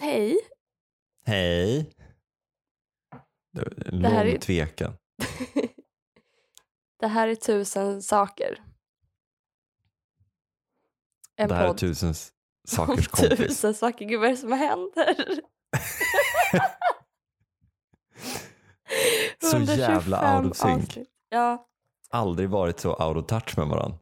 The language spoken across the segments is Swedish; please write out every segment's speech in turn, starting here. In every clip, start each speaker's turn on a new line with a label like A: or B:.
A: Hej.
B: Hej. En
A: Det här
B: lång
A: är-
B: tvekan.
A: Det här är tusen saker. En
B: det här är
A: podd
B: tusen s- sakers
A: om
B: kompis.
A: tusen saker. Gud vad är det som händer?
B: Så jävla
A: 125
B: out of sync.
A: Ja,
B: Aldrig varit så out of touch med varandra.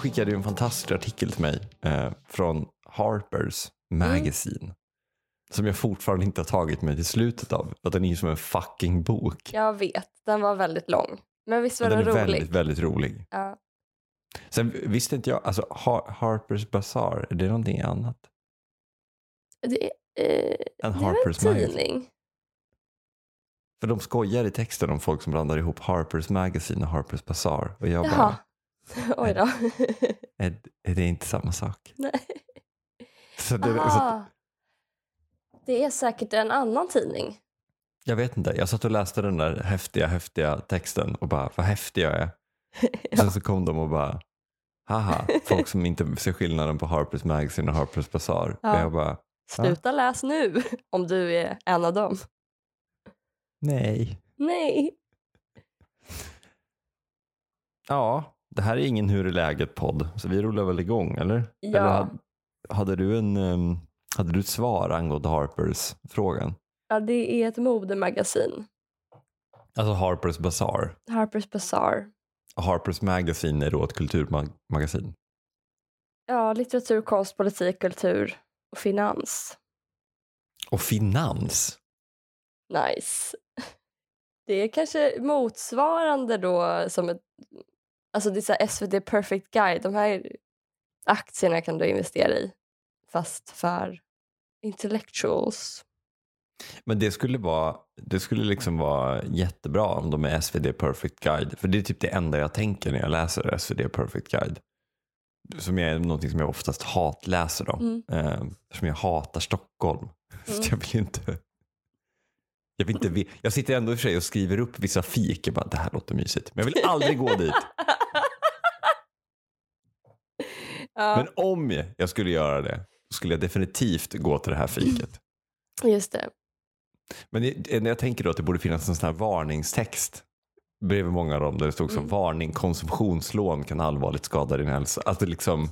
B: Skickade ju en fantastisk artikel till mig eh, från Harper's Magazine. Som jag fortfarande inte har tagit mig till slutet av. Att den är ju som en fucking bok.
A: jag vet. Den var väldigt lång. Men visst var
B: den
A: den,
B: är
A: rolig?
B: väldigt, väldigt rolig.
A: Ja.
B: Sen visste inte jag, alltså Har- Harper's Bazaar, är det någonting annat?
A: Det, är- eh,
B: En
A: det är
B: Harper's
A: en
B: Magazine?
A: tidning?
B: För de skojar i texten om folk som blandar ihop Harper's Magazine och Harper's Bazaar. Och jag
A: Jaha.
B: bara,
A: Oj då.
B: är, är det inte samma sak?
A: Nej.
B: Så det, så,
A: Aha. Det är säkert en annan tidning.
B: jag vet inte, jag satt och läste den där häftiga, häftiga texten och bara, vad häftig jag är. Sen så kom de och bara, haha, folk som inte ser skillnaden på Harper's Magazine och Harper's Bazaar.
A: Ja.
B: Och jag bara,
A: Sluta läs nu om du är en av dem.
B: nej.
A: Nej.
B: Ja, det här är ingen Hur är läget-podd, så vi rullar väl igång, eller?
A: Ja.
B: Eller hade, du en, ehm, hade du ett svar angående Harpers-frågan?
A: Ja, det är ett modemagasin.
B: Alltså Harper's Bazaar.
A: Harper's Bazaar.
B: Harper's Magazine är då ett kulturmagasin.
A: Ja, litteratur, konst, politik, kultur och finans.
B: Och finans.
A: Nice. Det är kanske motsvarande då som ett... Alltså det är så SVT Perfect Guide. De här aktierna kan du investera i. Fast för intellectuals.
B: Men det skulle, vara, det skulle liksom vara jättebra om de är SvD Perfect Guide. För det är typ det enda jag tänker när jag läser SvD Perfect Guide. Som är någonting som jag oftast hatläser då.
A: Mm.
B: Eh, Eftersom jag hatar Stockholm. Så
A: Mm.
B: jag vill inte... Jag, vill inte jag sitter ändå i och för sig och skriver upp vissa fik. Jag bara, det här låter mysigt. Men jag vill aldrig gå dit.
A: ja,
B: Men om jag skulle göra det, så skulle jag definitivt gå till det här fiket.
A: just det.
B: Men när jag tänker då att det borde finnas en sån här varningstext bredvid många av dem där det stod som
A: Mm.
B: varning, konsumtionslån kan allvarligt skada din hälsa. Alltså liksom,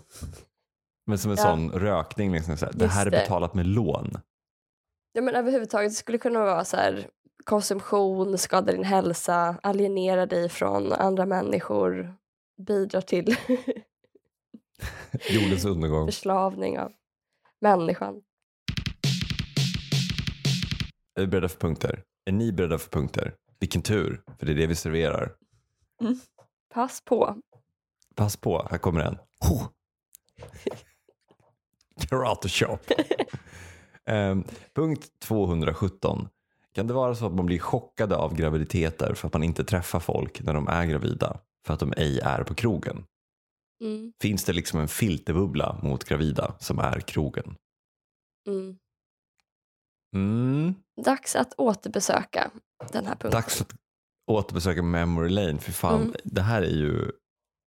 B: men som en
A: Ja.
B: sån rökning, liksom så här, det här är betalat med lån.
A: Ja, men överhuvudtaget det skulle kunna vara så här konsumtion, skadar din hälsa, alienera dig från andra människor, bidrar till
B: Jordens undergång.
A: förslavning av människan.
B: Är vi beredda för punkter? Är ni beredda för punkter? Vilken tur, för det är det vi serverar.
A: Pass på.
B: Pass på, här kommer en. Ho! Karate chop. Ehm, punkt 217. Kan det vara så att man blir chockade av graviditeter för att man inte träffar folk när de är gravida för att de ej är på krogen?
A: Mm,
B: Finns det liksom en filterbubbla mot gravida som är krogen?
A: mm.
B: Mm.
A: Dags att återbesöka den här punkten.
B: Dags att återbesöka memory lane. För fan,
A: Mm.
B: det här är ju...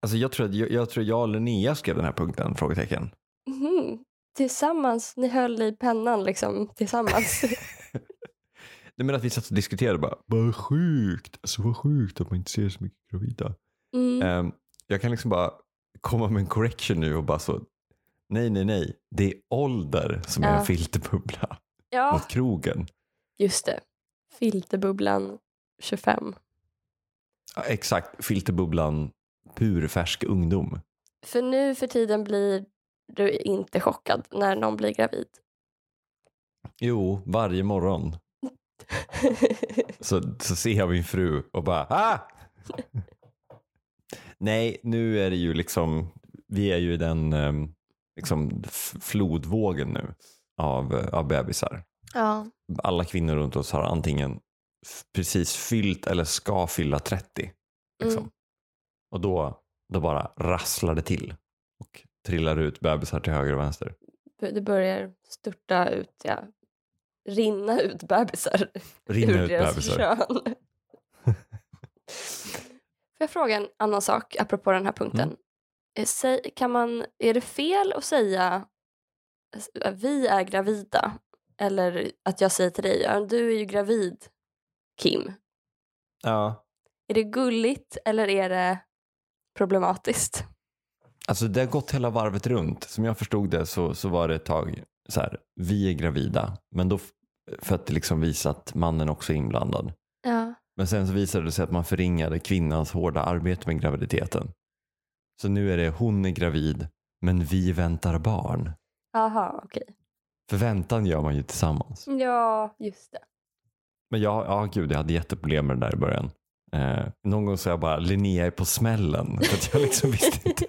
B: Alltså jag, tror att, jag, jag tror jag och Linnea skrev den här punkten, frågetecken.
A: Mhm. Tillsammans, ni höll i pennan liksom tillsammans.
B: Nej men att vi satt och diskuterade bara, vad sjukt, alltså vad sjukt att man inte ser så mycket gravida.
A: Mm.
B: Ehm, jag kan liksom bara komma med en correction nu och bara så, nej nej nej, det är ålder som är
A: Ja.
B: en filterbubbla
A: Ja,
B: mot krogen.
A: just det. Filterbubblan 25.
B: Ja, exakt, filterbubblan purfärsk ungdom.
A: För nu för tiden blir du inte chockad när någon blir gravid.
B: Jo, varje morgon så, så ser jag min fru och bara, ah! Nej, nu är det ju liksom, vi är ju i den ehm, liksom, flodvågen nu av, av bebisar.
A: Ja.
B: Alla kvinnor runt oss har antingen precis fyllt eller ska fylla 30. Liksom.
A: Mm.
B: Och då, då bara rasslar det till och trillar ut bebisar till höger och vänster.
A: Det börjar störta ut, ja. Rinna ut bebisar
B: Rinner
A: ur
B: ut
A: deras
B: bebisar.
A: kön. Får jag fråga en annan sak apropå den här punkten?
B: Mm.
A: Eh, kan man, är det fel att säga s- vi är gravida? Eller att jag säger till dig, du är ju gravid Kim.
B: Ja,
A: Är det gulligt eller är det problematiskt?
B: Alltså det har gått hela varvet runt. Som jag förstod det så, så var det ett tag så här, vi är gravida. Men då för att liksom visa att mannen också är inblandad.
A: Ja.
B: Men sen så visade det sig att man förringade kvinnans hårda arbete med graviditeten. Så nu är det hon är gravid men vi väntar barn.
A: Aha, okej.
B: För väntan gör man ju tillsammans.
A: Ja, just det.
B: Men jag, ja gud jag hade jätteproblem med det där i början. Eh, någon gång sa jag bara Linnea är på smällen. För att jag liksom visste inte.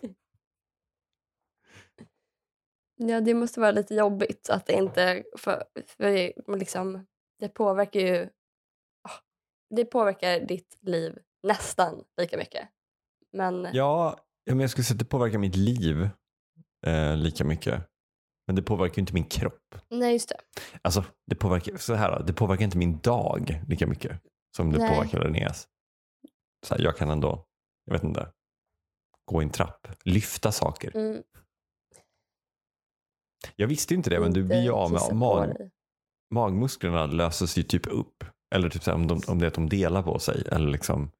A: Ja, det måste vara lite jobbigt att det inte... För, för liksom, det påverkar ju... Det påverkar ditt liv nästan lika mycket. Men
B: Ja, men jag skulle säga att det påverkar mitt liv eh, lika mycket. Men det påverkar ju inte min kropp.
A: nej, just det.
B: Alltså det påverkar, så här, det påverkar inte min dag lika mycket som det
A: Nej.
B: påverkar Linneas. Så här, jag kan ändå, jag vet inte, gå i en trapp, lyfta saker.
A: Mm,
B: Jag visste inte det men du blir ju av med mag, magmusklerna löses ju typ upp. Eller typ så om, de, om det är att de delar på sig. Eller liksom,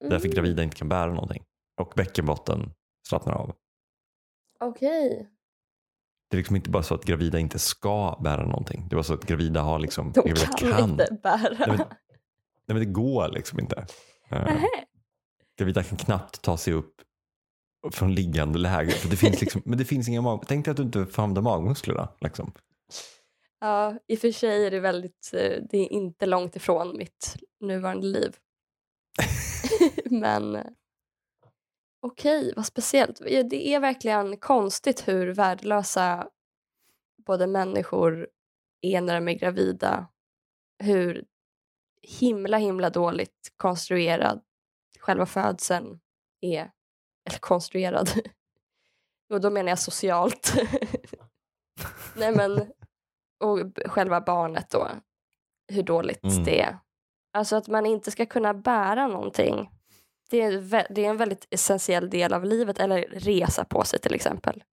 B: därför
A: Mm,
B: gravida inte kan bära någonting. Och bäckenbotten slappnar av.
A: Okej.
B: Det är liksom inte bara så att gravida inte ska bära någonting. Det var så att gravida har liksom,
A: De
B: gravida
A: kan, inte bära.
B: Nej, men, nej men det går liksom inte.
A: Nähä.
B: gravida kan knappt ta sig upp från liggande läge. För det finns liksom, men det finns inga mag... Tänk dig att du inte får använda magmusklerna. Liksom.
A: Ja, i och för sig är det väldigt... Eh, det är inte långt ifrån mitt nuvarande liv. Men okej, okej, vad speciellt. Det är verkligen konstigt hur värdelösa både människor är när de är gravida. Hur himla, himla dåligt konstruerad själva födseln är. Eller konstruerad. Och då menar jag socialt. Nej men, och själva barnet då. Hur dåligt
B: Mm.
A: det är. Alltså att man inte ska kunna bära någonting. Det är, det är en väldigt essentiell del av livet. Eller resa på sig till exempel.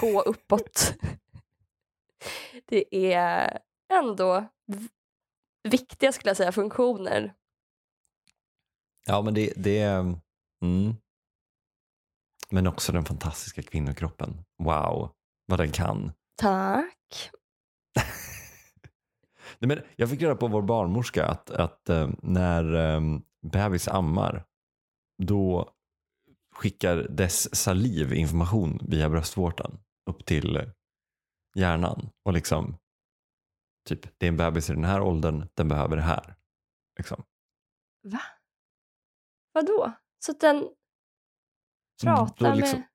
A: Gå uppåt. Det är ändå viktiga skulle jag säga funktioner.
B: Ja men det, det är... Mm. Men också den fantastiska kvinnokroppen. Wow, vad den kan.
A: Tack.
B: Nej, men jag fick reda på vår barnmorska att, att eh, när eh, bebis ammar då skickar dess saliv information via bröstvårtan upp till hjärnan. Och liksom, typ, det är en bebis i den här åldern, den behöver det här. Liksom.
A: Va? Vadå? Så att den
B: Så
A: pratar
B: då, liksom,
A: med...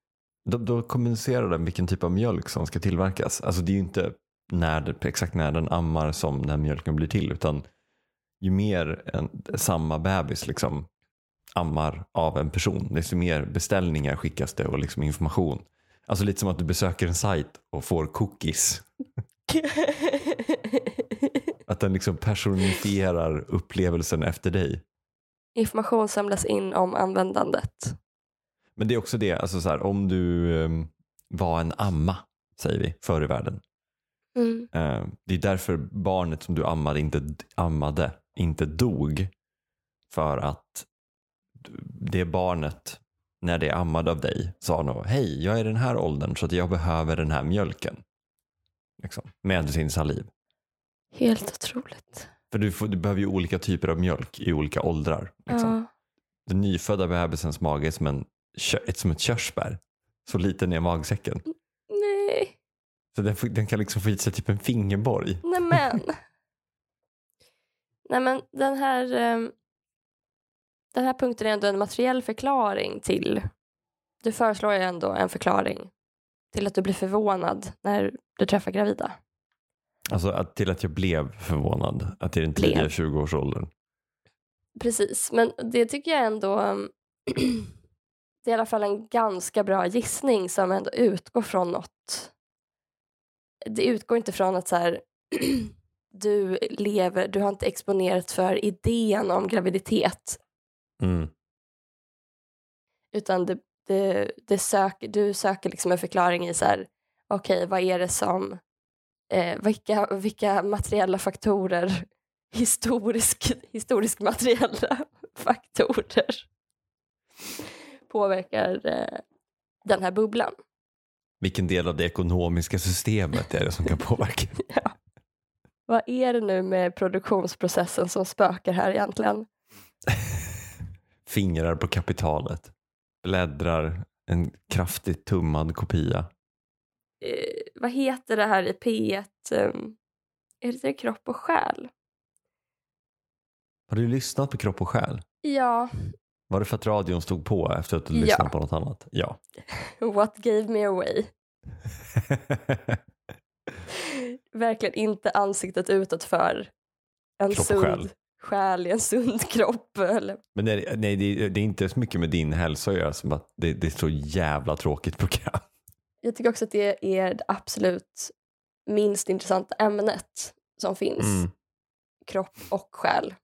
B: då, då kommunicerar den vilken typ av mjölk som ska tillverkas. Alltså det är ju inte när exakt när den ammar som när mjölken blir till utan ju mer en, samma bebis liksom ammar av en person desto mer beställningar skickas det och liksom information. Alltså lite som att du besöker en sajt och får cookies. Att den liksom personifierar upplevelsen efter dig.
A: Information samlas in om användandet.
B: Men det är också det, alltså så här, om du eh, var en amma, säger vi, förr i världen.
A: Mm.
B: Eh, det är därför barnet som du ammade inte, ammade inte dog. För att det barnet, när det ammade av dig, sa nog hej, jag är i den här åldern så att jag behöver den här mjölken. Liksom, med sin saliv.
A: Helt otroligt.
B: För du, får, du behöver ju olika typer av mjölk i olika åldrar. Liksom.
A: Ja.
B: Den nyfödda bebisens mage är som, en, ett, som ett körsbär. Så liten är magsäcken.
A: Nej,
B: Så den, den kan liksom få i sig typ en fingerborg.
A: nej men. nej men den här, ehm, den här punkten är ändå en materiell förklaring till, du föreslår ju ändå en förklaring till att du blir förvånad när du träffar gravida.
B: Alltså att, till att jag blev förvånad. Att i den
A: Blev.
B: tidiga 20-årsåldern.
A: Precis, men det tycker jag ändå... det är i alla fall en ganska bra gissning som ändå utgår från något. Det utgår inte från att så här, du lever, du har inte exponerats för idén om graviditet
B: Mm.
A: utan det, det, det söker, du söker liksom en förklaring i så här, okej, vad är det som, eh, vilka, vilka materiella faktorer, historisk, historisk materiella faktorer påverkar eh, den här bubblan.
B: Vilken del av det ekonomiska systemet är det som kan påverka?
A: Ja. Vad är det nu med produktionsprocessen som spökar här egentligen?
B: Fingrar på kapitalet. Bläddrar en kraftigt tummad kopia.
A: Eh, vad heter det här i P1? Um, är det kropp och själ?
B: Har du lyssnat på Kropp och själ?
A: Ja,
B: Var det för att radion stod på efter att du
A: Ja.
B: på något annat? Ja.
A: what gave me away? Verkligen inte ansiktet utåt för en
B: Kropp
A: sund
B: själ.
A: själ i en sund kropp. Eller,
B: Men nej, nej det, det är inte så mycket med din hälsa att göra som att det, det är så jävla tråkigt program.
A: jag tycker också att det är det absolut minst intressanta ämnet som finns.
B: Mm.
A: Kropp och själ.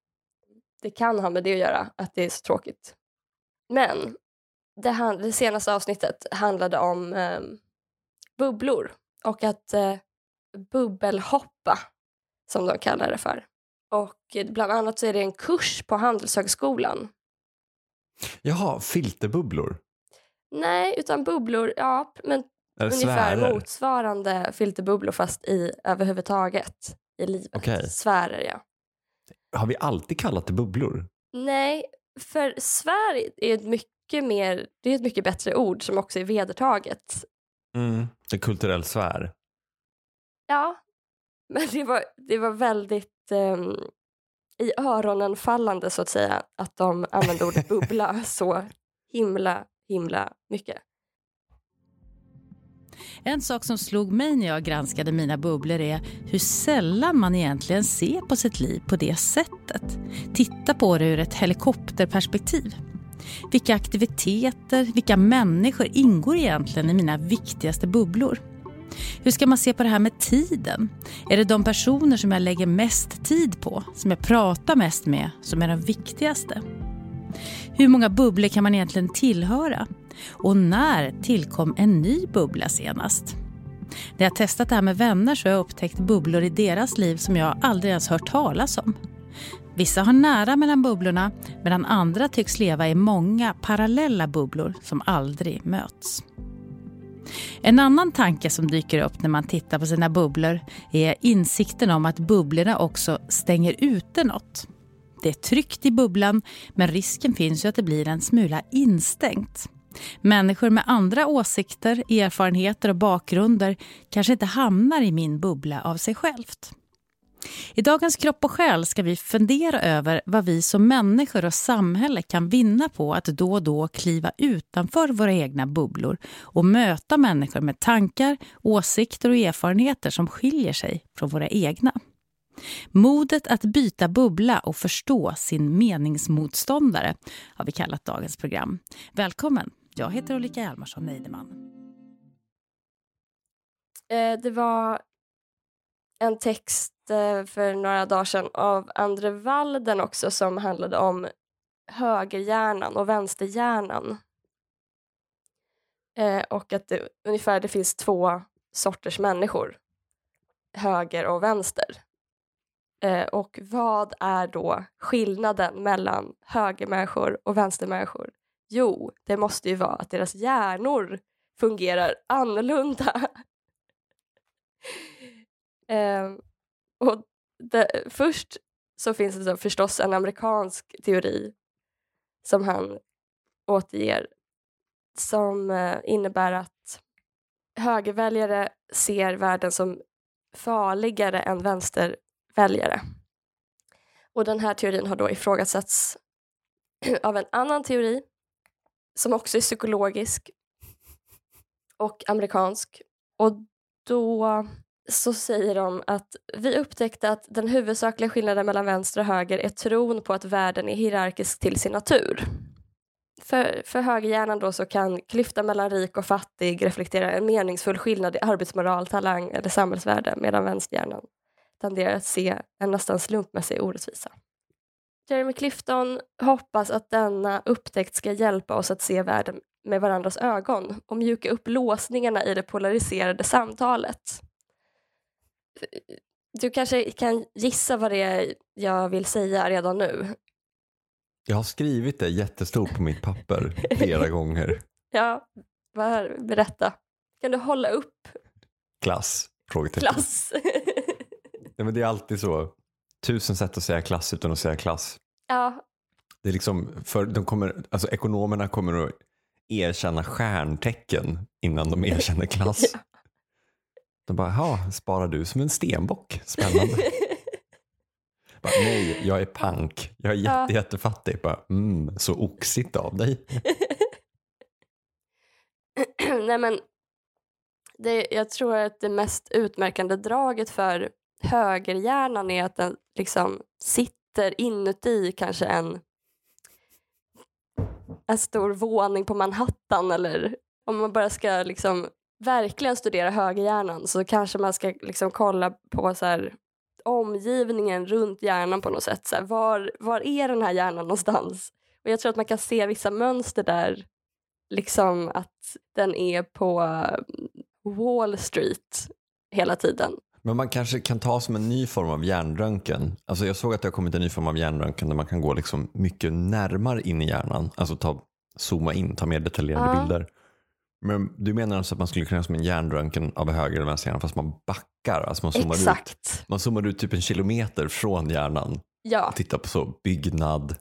A: Det kan ha med det att göra, att det är så tråkigt. Men det, han, det senaste avsnittet handlade om eh, bubblor och att eh, bubbelhoppa, som de kallar det för. Och eh, bland annat så är det en kurs på Handelshögskolan.
B: Jaha, filterbubblor?
A: Nej, utan bubblor, ja, men ungefär
B: sfärer?
A: motsvarande filterbubblor fast i överhuvudtaget i livet.
B: Okej.
A: Sfärer, ja.
B: Har vi alltid kallat det bubblor?
A: Nej, för sfär är ett mycket mer, det är ett mycket bättre ord som också är vedertaget.
B: Mm. En kulturell sfär.
A: Ja, men det var, det var väldigt ehm, i öronen fallande så att säga att de använde ordet bubbla så himla, himla mycket.
C: En sak som slog mig när jag granskade mina bubblor är hur sällan man egentligen ser på sitt liv på det sättet. Titta på det ur ett helikopterperspektiv. Vilka aktiviteter, vilka människor ingår egentligen i mina viktigaste bubblor? Hur ska man se på det här med tiden? Är det de personer som jag lägger mest tid på, som jag pratar mest med, som är de viktigaste? Hur många bubblor kan man egentligen tillhöra? Och när tillkom en ny bubbla senast? När jag testat det här med vänner så har jag upptäckt bubblor i deras liv som jag aldrig ens hört talas om. Vissa har nära mellan bubblorna medan andra tycks leva i många parallella bubblor som aldrig möts. En annan tanke som dyker upp när man tittar på sina bubblor är insikten om att bubblorna också stänger ute något. Det är tryggt i bubblan men risken finns ju att det blir en smula instängt. Människor med andra åsikter, erfarenheter och bakgrunder kanske inte hamnar i min bubbla av sig självt. I dagens Kropp och själ ska vi fundera över vad vi som människor och samhälle kan vinna på att då och då kliva utanför våra egna bubblor och möta människor med tankar, åsikter och erfarenheter som skiljer sig från våra egna. Modet att byta bubbla och förstå sin meningsmotståndare har vi kallat dagens program. Välkommen! Jag heter Ulrika Hjalmarsson Neideman.
A: Eh, det var en text eh, för några dagar sedan av Andre Walden också som handlade om högerhjärnan och vänsterhjärnan. Eh, och att det, ungefär det finns två sorters människor. Höger och vänster. Eh, och vad är då skillnaden mellan högermänniskor och vänstermänniskor? Jo, det måste ju vara att deras hjärnor fungerar annorlunda. Eh, och det, först så finns det så förstås en amerikansk teori som han återger som eh, innebär att högerväljare ser världen som farligare än vänsterväljare. Och den här teorin har då ifrågasatts av en annan teori som också är psykologisk och amerikansk. Och då så säger de att vi upptäckte att den huvudsakliga skillnaden mellan vänster och höger är tron på att världen är hierarkisk till sin natur. För, för högerhjärnan då så kan klyftan mellan rik och fattig reflektera en meningsfull skillnad i arbetsmoral, talang eller samhällsvärde medan vänsterhjärnan tenderar att se en nästan slumpmässig orättvisa. Jeremy Clifton hoppas att denna upptäckt ska hjälpa oss att se världen med varandras ögon och mjuka upp låsningarna i det polariserade samtalet. Du kanske kan gissa vad det är jag vill säga redan nu?
B: Jag har skrivit det jättestort på mitt papper flera gånger.
A: Ja, var, berätta. Kan du hålla upp
B: Klass? Frågetecken.
A: klass?
B: Nej, men det är alltid så. Tusen sätt att säga klass utan att säga klass.
A: ja,
B: Det är liksom, för de kommer, alltså ekonomerna kommer att erkänna stjärntecken innan de erkänner klass.
A: Ja.
B: De bara, ja, sparar du som en stenbock? Spännande. bara, Nej, jag är pank. Jag är jätte,
A: Ja.
B: jättefattig. Bara, mm, så oxigt av dig.
A: Nej men, det, jag tror att det mest utmärkande draget för högerhjärnan är att den liksom sitter inuti kanske en, en stor våning på Manhattan eller om man bara ska liksom verkligen studera högerhjärnan så kanske man ska liksom kolla på så här omgivningen runt hjärnan på något sätt. Så här, var, var är den här hjärnan någonstans? Och jag tror att man kan se vissa mönster där liksom att den är på mm, Wall Street hela tiden.
B: Men man kanske kan ta som en ny form av hjärnröntgen. Alltså jag såg att det har kommit en ny form av hjärnröntgen där man kan gå liksom mycket närmare in i hjärnan. Alltså ta, zooma in, ta mer detaljerade
A: Ja.
B: bilder. Men du menar alltså att man skulle kunna göra som en hjärnröntgen av höger eller vänster hjärna fast man backar? Alltså man zoomar ut.
A: Exakt.
B: Man zoomar ut typ en kilometer från hjärnan
A: Ja,
B: och tittar på så byggnad.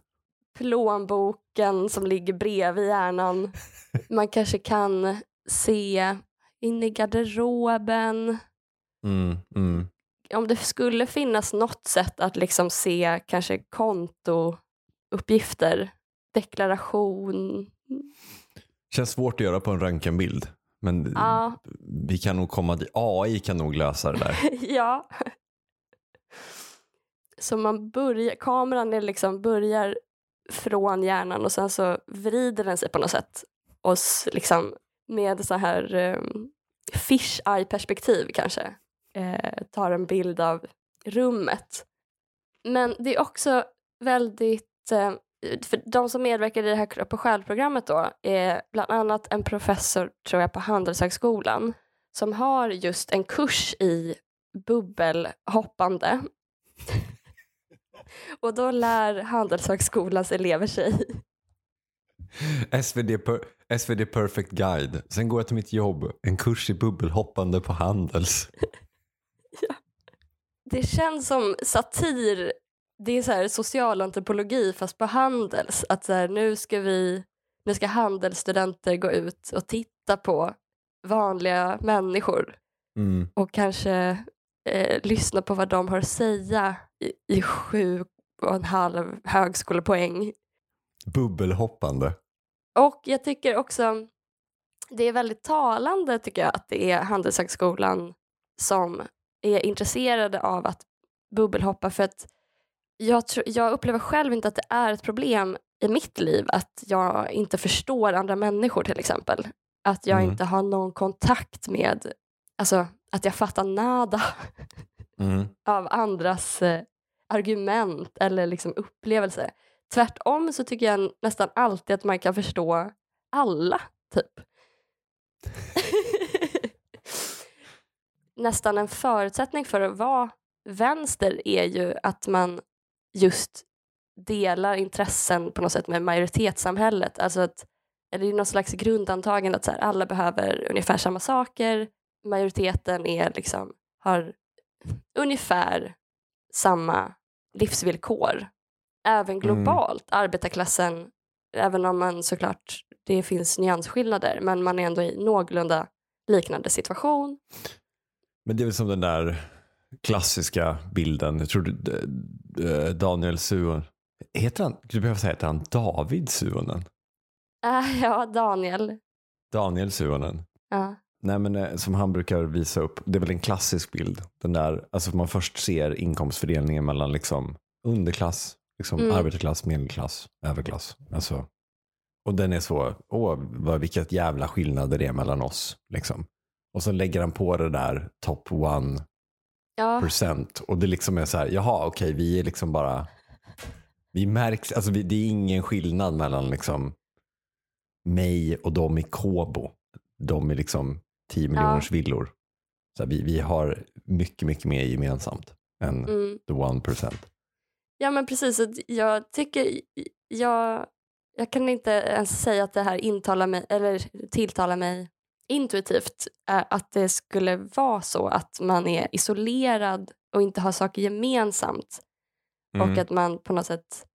A: plånboken som ligger bredvid hjärnan. Man kanske kan se in i garderoben.
B: Mm, mm.
A: Om det skulle finnas något sätt att liksom se kanske kontouppgifter, deklaration.
B: Känns svårt att göra på en röntgenbild. Men
A: Ja,
B: vi kan nog komma dit. AI kan nog lösa det där.
A: ja. Så man börjar, kameran är liksom börjar från hjärnan och sen så vrider den sig på något sätt och liksom med så här um, fish eye perspektiv kanske eh, tar en bild av rummet. Men det är också väldigt, eh, för de som medverkar i det här kropp och själ-programmet då är bland annat en professor tror jag på Handelshögskolan som har just en kurs i bubbelhoppande. och då lär Handelshögskolans elever sig
B: SvD, per, SvD Perfect Guide. Sen går jag till mitt jobb. En kurs i bubbelhoppande på Handels.
A: Det känns som satir. Det är så här socialantropologi fast på Handels. Att så här, nu ska vi, nu ska Handelsstudenter gå ut och titta på vanliga människor
B: Mm.
A: och kanske eh, lyssna på vad de har att säga i, i sju och en halv högskolepoäng.
B: Bubbelhoppande.
A: Och jag tycker också det är väldigt talande tycker jag att det är Handelshögskolan som är intresserade av att bubbelhoppa för att jag, tro, jag upplever själv inte att det är ett problem i mitt liv att jag inte förstår andra människor till exempel. Att jag
B: Mm.
A: inte har någon kontakt med, alltså att jag fattar nada
B: Mm.
A: av andras eh, argument eller liksom upplevelse. Tvärtom så tycker jag nästan alltid att man kan förstå alla, typ. nästan en förutsättning för att vara vänster är ju att man just delar intressen på något sätt med majoritetssamhället. Alltså att, eller det är någon slags grundantagande att så här, alla behöver ungefär samma saker. Majoriteten är liksom, har ungefär samma livsvillkor. Även globalt, arbetarklassen, även om man såklart, det finns nyansskillnader, men man är ändå i någorlunda liknande situation.
B: Men det är väl som den där klassiska bilden. Jag tror du, eh, Daniel Suon. Heter han, du behöver säga, heter han David Suonen?
A: Äh, ja, Daniel.
B: Daniel Suonen.
A: Ja.
B: Nej, men eh, som han brukar visa upp, det är väl en klassisk bild. Den där, alltså man först ser inkomstfördelningen mellan liksom underklass, liksom
A: Mm.
B: arbetarklass, medelklass, överklass. Alltså, och den är så, åh, vad, vilket jävla skillnader det är mellan oss. Liksom. Och så lägger han på det där top one
A: Ja,
B: procent. Och det liksom är så här, jaha okej vi är liksom bara, vi märks, alltså vi, det är ingen skillnad mellan liksom mig och de i Kobo. De i liksom 10 miljoners villor. Så här, vi, vi har mycket, mycket mer gemensamt än
A: mm.
B: the one percent.
A: ja men precis. Jag tycker, jag, jag kan inte ens säga att det här intalar mig, eller tilltalar mig intuitivt eh, att det skulle vara så att man är isolerad och inte har saker gemensamt
B: Mm.
A: och att man på något sätt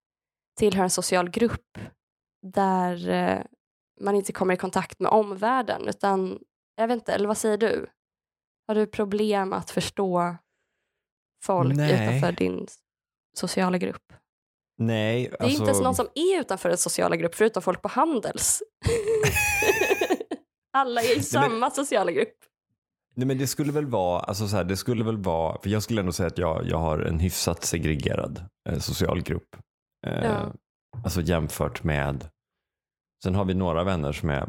A: tillhör en social grupp där eh, man inte kommer i kontakt med omvärlden utan, jag vet inte, eller vad säger du? Har du problem att förstå folk
B: Nej.
A: utanför din sociala grupp?
B: Nej,
A: Det är inte ens någon som är utanför en sociala grupp förutom folk på Handels. Alla är i samma sociala grupp.
B: Nej, men det skulle väl vara, alltså så här, det skulle väl vara, för jag skulle ändå säga att jag, jag har en hyfsat segregerad eh, social grupp. Eh,
A: Ja.
B: Alltså jämfört med, sen har vi några vänner som är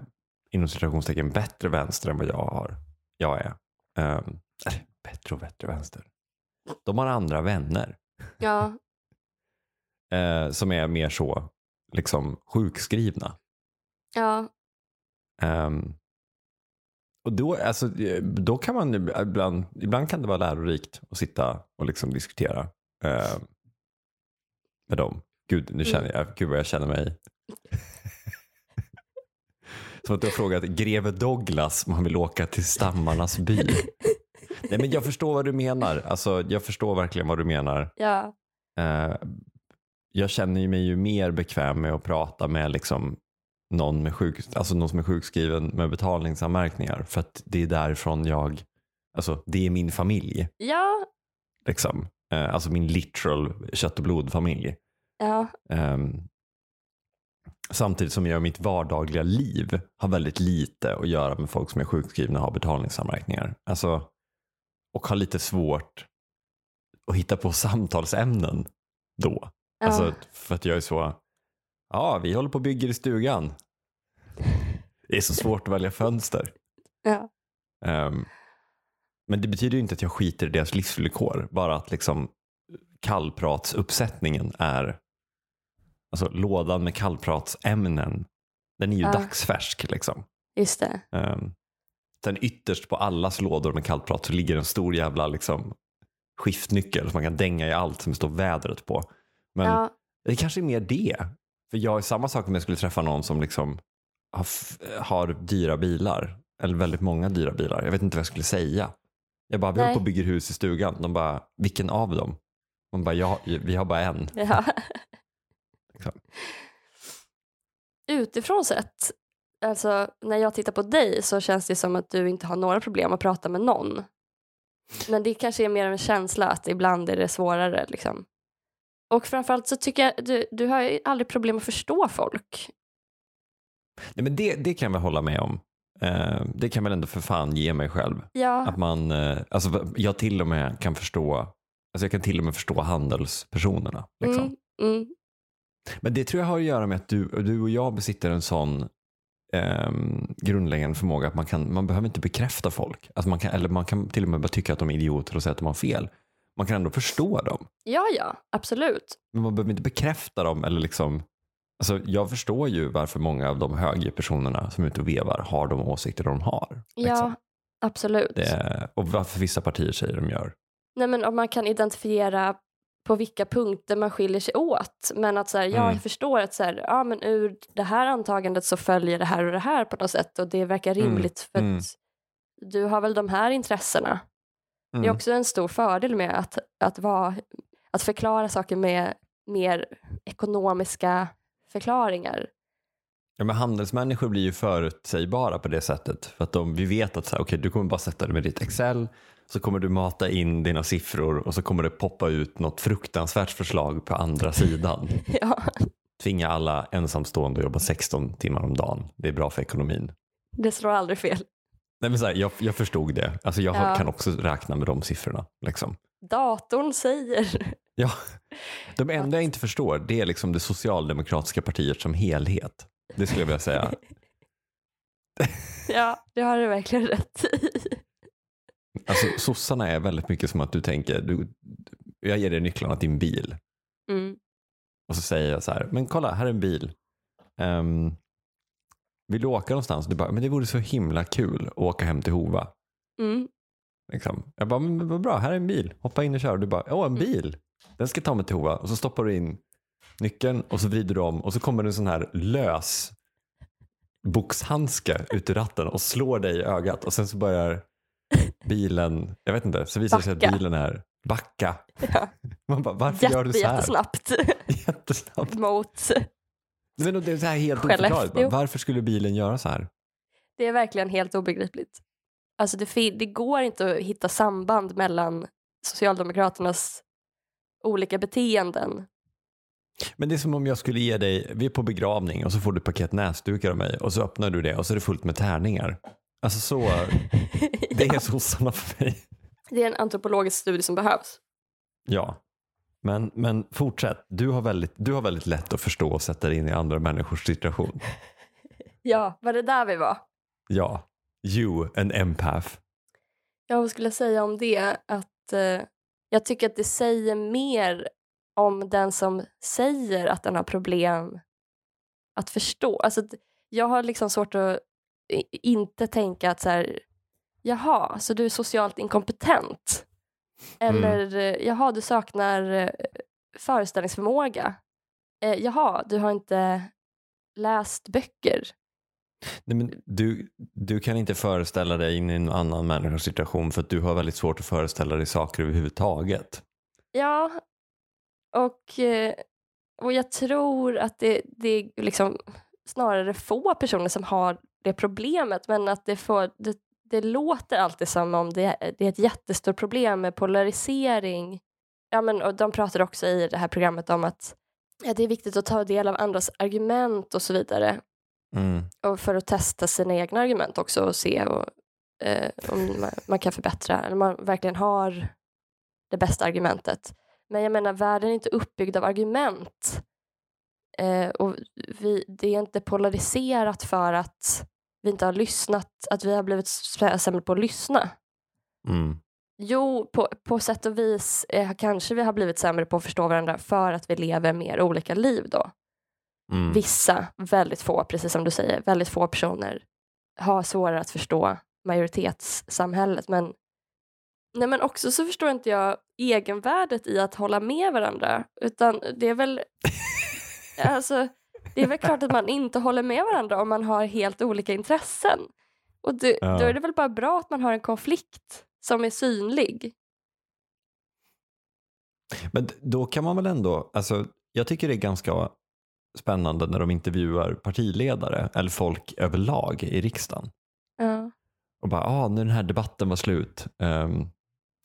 B: inom citationstecken bättre vänster än vad jag har. Jag är. Eh, bättre och bättre vänster. De har andra vänner
A: Ja,
B: eh, som är mer så, liksom sjukskrivna.
A: ja,
B: Ehm, och då, alltså, då kan man ibland, ibland kan det vara lärorikt att sitta och liksom diskutera ehm, med dem. Gud, nu känner jag, gud vad jag känner mig. Som att du har frågat greve Douglas om han vill åka till stammarnas by. Nej men jag förstår vad du menar. Alltså, jag förstår verkligen vad du menar.
A: ja,
B: Eh, jag känner mig ju mer bekväm med att prata med liksom någon, med sjuk, alltså någon som är sjukskriven med betalningsanmärkningar. För att det är därifrån jag, alltså det är min familj.
A: ja,
B: Liksom. Eh, alltså min literal kött och blodfamilj.
A: ja,
B: Ehm, samtidigt som jag i mitt vardagliga liv har väldigt lite att göra med folk som är sjukskrivna och har betalningsanmärkningar. Alltså, och har lite svårt att hitta på samtalsämnen då.
A: ja.
B: Alltså, för att jag är så, ja vi håller på och bygger i stugan. Det är så svårt att välja fönster.
A: ja.
B: Ehm, men det betyder ju inte att jag skiter i deras livsvillkor. Bara att liksom kallpratsuppsättningen är, alltså lådan med kallpratsämnen, den är ju
A: Ja.
B: dagsfärsk liksom.
A: just det.
B: Um, sen ytterst på allas lådor med kallprat så ligger en stor jävla liksom, skiftnyckel som man kan dänga i allt som det står vädret på. Men
A: Ja,
B: det kanske är mer det. För jag är samma sak om jag skulle träffa någon som liksom har, har dyra bilar. Eller väldigt många dyra bilar. Jag vet inte vad jag skulle säga. Jag bara, vi håller på och bygger hus i stugan. De bara, vilken av dem? Man bara, ja, vi har bara en.
A: ja.
B: Liksom.
A: Utifrån sett, alltså när jag tittar på dig så känns det som att du inte har några problem att prata med någon. Men det kanske är mer en känsla att ibland är det svårare. Liksom. Och framförallt så tycker jag, du, du har ju aldrig problem att förstå folk.
B: Nej, men det, det kan jag väl hålla med om. Eh, det kan väl ändå för fan ge mig själv.
A: Ja,
B: Att man, eh, alltså, jag till och med kan förstå, alltså jag kan till och med förstå handelspersonerna. Liksom.
A: mm, mm,
B: Men det tror jag har att göra med att du, du och jag besitter en sån ehm, grundläggande förmåga att man, kan, man behöver inte bekräfta folk. Alltså man kan, eller man kan till och med bara tycka att de är idioter och säga att de har fel. Man kan ändå förstå dem.
A: ja, ja, absolut.
B: Men man behöver inte bekräfta dem eller liksom Alltså, jag förstår ju varför många av de högerpersonerna som är ute och vevar har de åsikter de har.
A: Ja,
B: liksom.
A: absolut.
B: det, och varför vissa partier säger de gör.
A: Nej, men om man kan identifiera på vilka punkter man skiljer sig åt. Men att så här, ja,
B: Mm.
A: jag förstår att så här, ja, men ur det här antagandet så följer det här och det här på något sätt och det verkar
B: Mm,
A: rimligt för
B: mm.
A: att du har väl de här intressena. Det är
B: Mm.
A: också en stor fördel med att, att, vara, att förklara saker med mer ekonomiska förklaringar.
B: Ja, men handelsmänniskor blir ju förutsägbara på det sättet. För att de, vi vet att så här, okay, du kommer bara sätta dig med ditt Excel, så kommer du mata in dina siffror och så kommer det poppa ut något fruktansvärt förslag på andra sidan.
A: ja,
B: Tvinga alla ensamstående att jobba 16 timmar om dagen. Det är bra för ekonomin.
A: det slår aldrig fel.
B: Nej, men så här, jag, jag förstod det. Alltså, jag
A: Ja.
B: kan också räkna med de siffrorna. Liksom.
A: Datorn säger.
B: Ja. De enda jag inte förstår det är liksom det socialdemokratiska partiet som helhet. Det skulle jag vilja säga.
A: ja, det har du verkligen rätt i.
B: Alltså, sossarna är väldigt mycket som att du tänker, du, jag ger dig nycklarna till din bil.
A: Mm.
B: Och så säger jag så här, men kolla här är en bil. Um, vill du åka någonstans? Du bara, men det vore så himla kul att åka hem till Hova.
A: Mm.
B: Liksom. Jag bara, men vad bra, här är en bil. Hoppa in och kör. Du bara, åh en bil. Den ska ta mig till Hova. Och så stoppar du in nyckeln och så vrider du om och så kommer det en sån här lös boxhandske ut ur ratten och slår dig i ögat och sen så börjar bilen, jag vet inte, så visar det sig att bilen är backa.
A: Ja.
B: Man bara, varför gör du
A: Jätte,
B: så här?
A: jättesnabbt
B: Jättesnabbt.
A: mot...
B: Men det är så här helt oförklarligt. Varför skulle bilen göra så här?
A: Det är verkligen helt obegripligt. Alltså det, det går inte att hitta samband mellan Socialdemokraternas olika beteenden.
B: Men det är som om jag skulle ge dig, vi är på begravning och så får du ett paket näsdukar av mig och så öppnar du det och så är det fullt med tärningar. Alltså så, det är
A: ja,
B: sossarna för mig.
A: det är en antropologisk studie som behövs.
B: Ja. Men, men fortsätt, du har, väldigt, du har väldigt lätt att förstå och sätta dig in i andra människors situation.
A: Ja, var det där vi var?
B: Ja, you, an empath.
A: Jag vad skulle jag säga om det att eh, jag tycker att det säger mer om den som säger att den har problem att förstå. Alltså, jag har liksom svårt att inte tänka att så här, jaha, så du är socialt inkompetent? Eller eh, jaha, du saknar eh, föreställningsförmåga? Eh, jaha, du har inte läst böcker?
B: Nej, men du, du kan inte föreställa dig in i en annan människas situation för att du har väldigt svårt att föreställa dig saker överhuvudtaget.
A: Ja, och, eh, och jag tror att det, det är liksom snarare få personer som har det problemet men att det, får, det, det låter alltid som om det, det är ett jättestort problem med polarisering. Ja, men, och de pratar också i det här programmet om att ja, det är viktigt att ta del av andras argument och så vidare.
B: Mm.
A: Och för att testa sina egna argument också och se och, eh, om man, man kan förbättra eller man verkligen har det bästa argumentet. Men jag menar, världen är inte uppbyggd av argument. Eh, och vi, det är inte polariserat för att vi inte har lyssnat, att vi har blivit sämre på att lyssna.
B: Mm.
A: Jo, på, på sätt och vis eh, kanske vi har blivit sämre på att förstå varandra för att vi lever mer olika liv då.
B: Mm.
A: Vissa, väldigt få, precis som du säger, väldigt få personer har svårare att förstå majoritetssamhället. Men, nej, men också så förstår inte jag egenvärdet i att hålla med varandra. Utan det är väl, alltså, det är väl klart att man inte håller med varandra om man har helt olika intressen. Och det,
B: Ja.
A: då är det väl bara bra att man har en konflikt som är synlig.
B: Men då kan man väl ändå, alltså, jag tycker det är ganska spännande när de intervjuar partiledare eller folk överlag i riksdagen.
A: Ja.
B: Och bara, ah, när den här debatten var slut, um,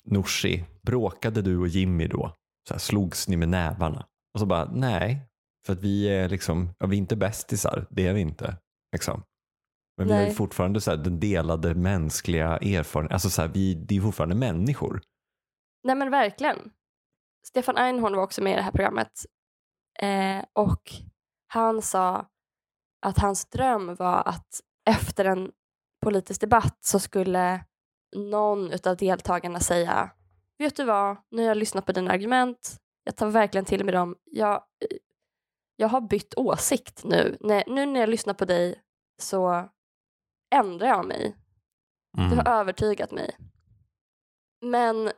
B: Nooshi, bråkade du och Jimmy då? Så här, slogs ni med nävarna? Och så bara, nej, för att vi är liksom, ja, vi är inte bästisar, det är vi inte. Liksom. Men vi har ju
A: Nej.
B: fortfarande så här, den delade mänskliga erfarenheten, alltså så här, vi, det är fortfarande människor.
A: Nej men verkligen. Stefan Einhorn var också med i det här programmet. Eh, och han sa att hans dröm var att efter en politisk debatt så skulle någon av deltagarna säga Vet du vad, nu har jag lyssnat på dina argument. Jag tar verkligen till mig dem. Jag, jag har bytt åsikt nu. När, nu när jag lyssnar på dig så ändrar jag mig. Du
B: Mm.
A: har övertygat mig. Men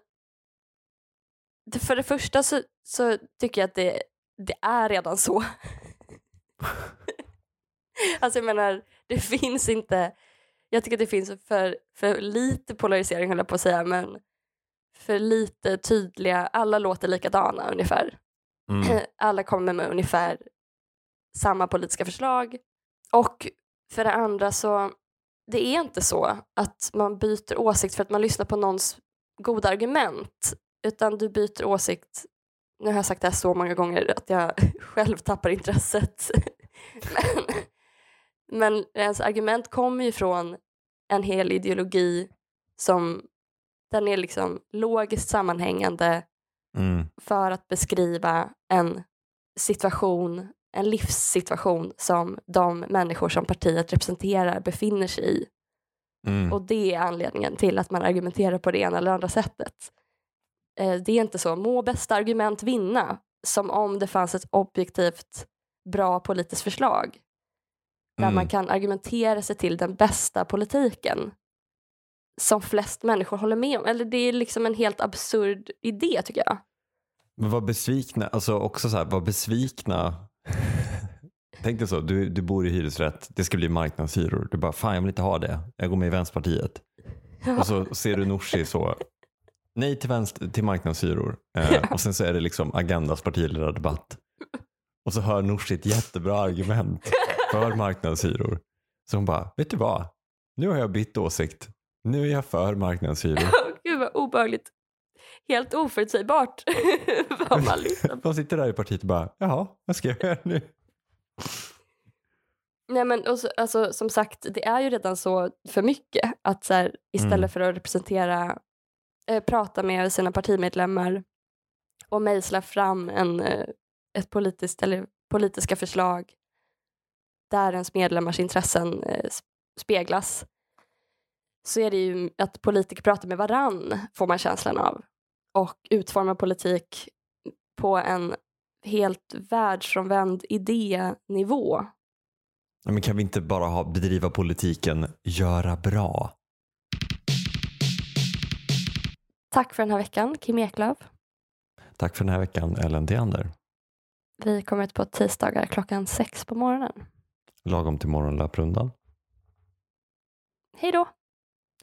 A: för det första så, så tycker jag att det, det är redan så. alltså jag menar, det finns inte, jag tycker att det finns för, för lite polarisering höll jag på att säga, men för lite tydliga, alla låter likadana ungefär.
B: Mm.
A: Alla kommer med ungefär samma politiska förslag. Och för det andra så, det är inte så att man byter åsikt för att man lyssnar på någons goda argument. Utan du byter åsikt, nu har jag sagt det här så många gånger att jag själv tappar intresset. men, men ens argument kommer ju från en hel ideologi som den är liksom logiskt sammanhängande
B: Mm.
A: för att beskriva en situation, en livssituation som de människor som partiet representerar befinner sig i.
B: Mm.
A: Och det är anledningen till att man argumenterar på det ena eller andra sättet. Eh, Det är inte så, må bästa argument vinna, som om det fanns ett objektivt bra politiskt förslag där
B: Mm.
A: man kan argumentera sig till den bästa politiken som flest människor håller med om. Eller det är liksom en helt absurd idé tycker jag.
B: Men vad besvikna, alltså också så här, vad besvikna. Tänk dig så, du, du bor i hyresrätt, det ska bli marknadshyror. Du bara, fan jag vill inte ha det, jag går med i Vänsterpartiet. Och så ser du Nooshi så, nej till, vänster, till marknadshyror. Eh, och sen så är det liksom Agendas partiledardebatt. Och så hör Nooshi ett jättebra argument för marknadshyror. Så hon bara, vet du vad? Nu har jag bytt åsikt. Nu är jag för marknadshyror.
A: Gud vad obehagligt. Helt oförutsägbart vad man lyssnar på.
B: De sitter där i partiet och bara, jaha, vad ska jag göra nu?
A: Nej men och så, alltså, som sagt, det är ju redan så för mycket att så här, istället
B: Mm.
A: för att representera, eh, prata med sina partimedlemmar och mejsla fram en, eh, ett politiskt eller politiska förslag där ens medlemmars intressen eh, speglas så är det ju att politiker pratar med varann får man känslan av och utformar politik på en helt världsfrånvänd idénivå
B: Men kan vi inte bara ha, bedriva politiken göra bra?
A: Tack för den här veckan, Kim Eklöf.
B: Tack för den här veckan Ellen Theander.
A: Vi kommer ut på tisdagar klockan sex på morgonen.
B: Lagom till morgonlöprundan.
A: Hej då!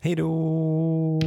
B: Hej då!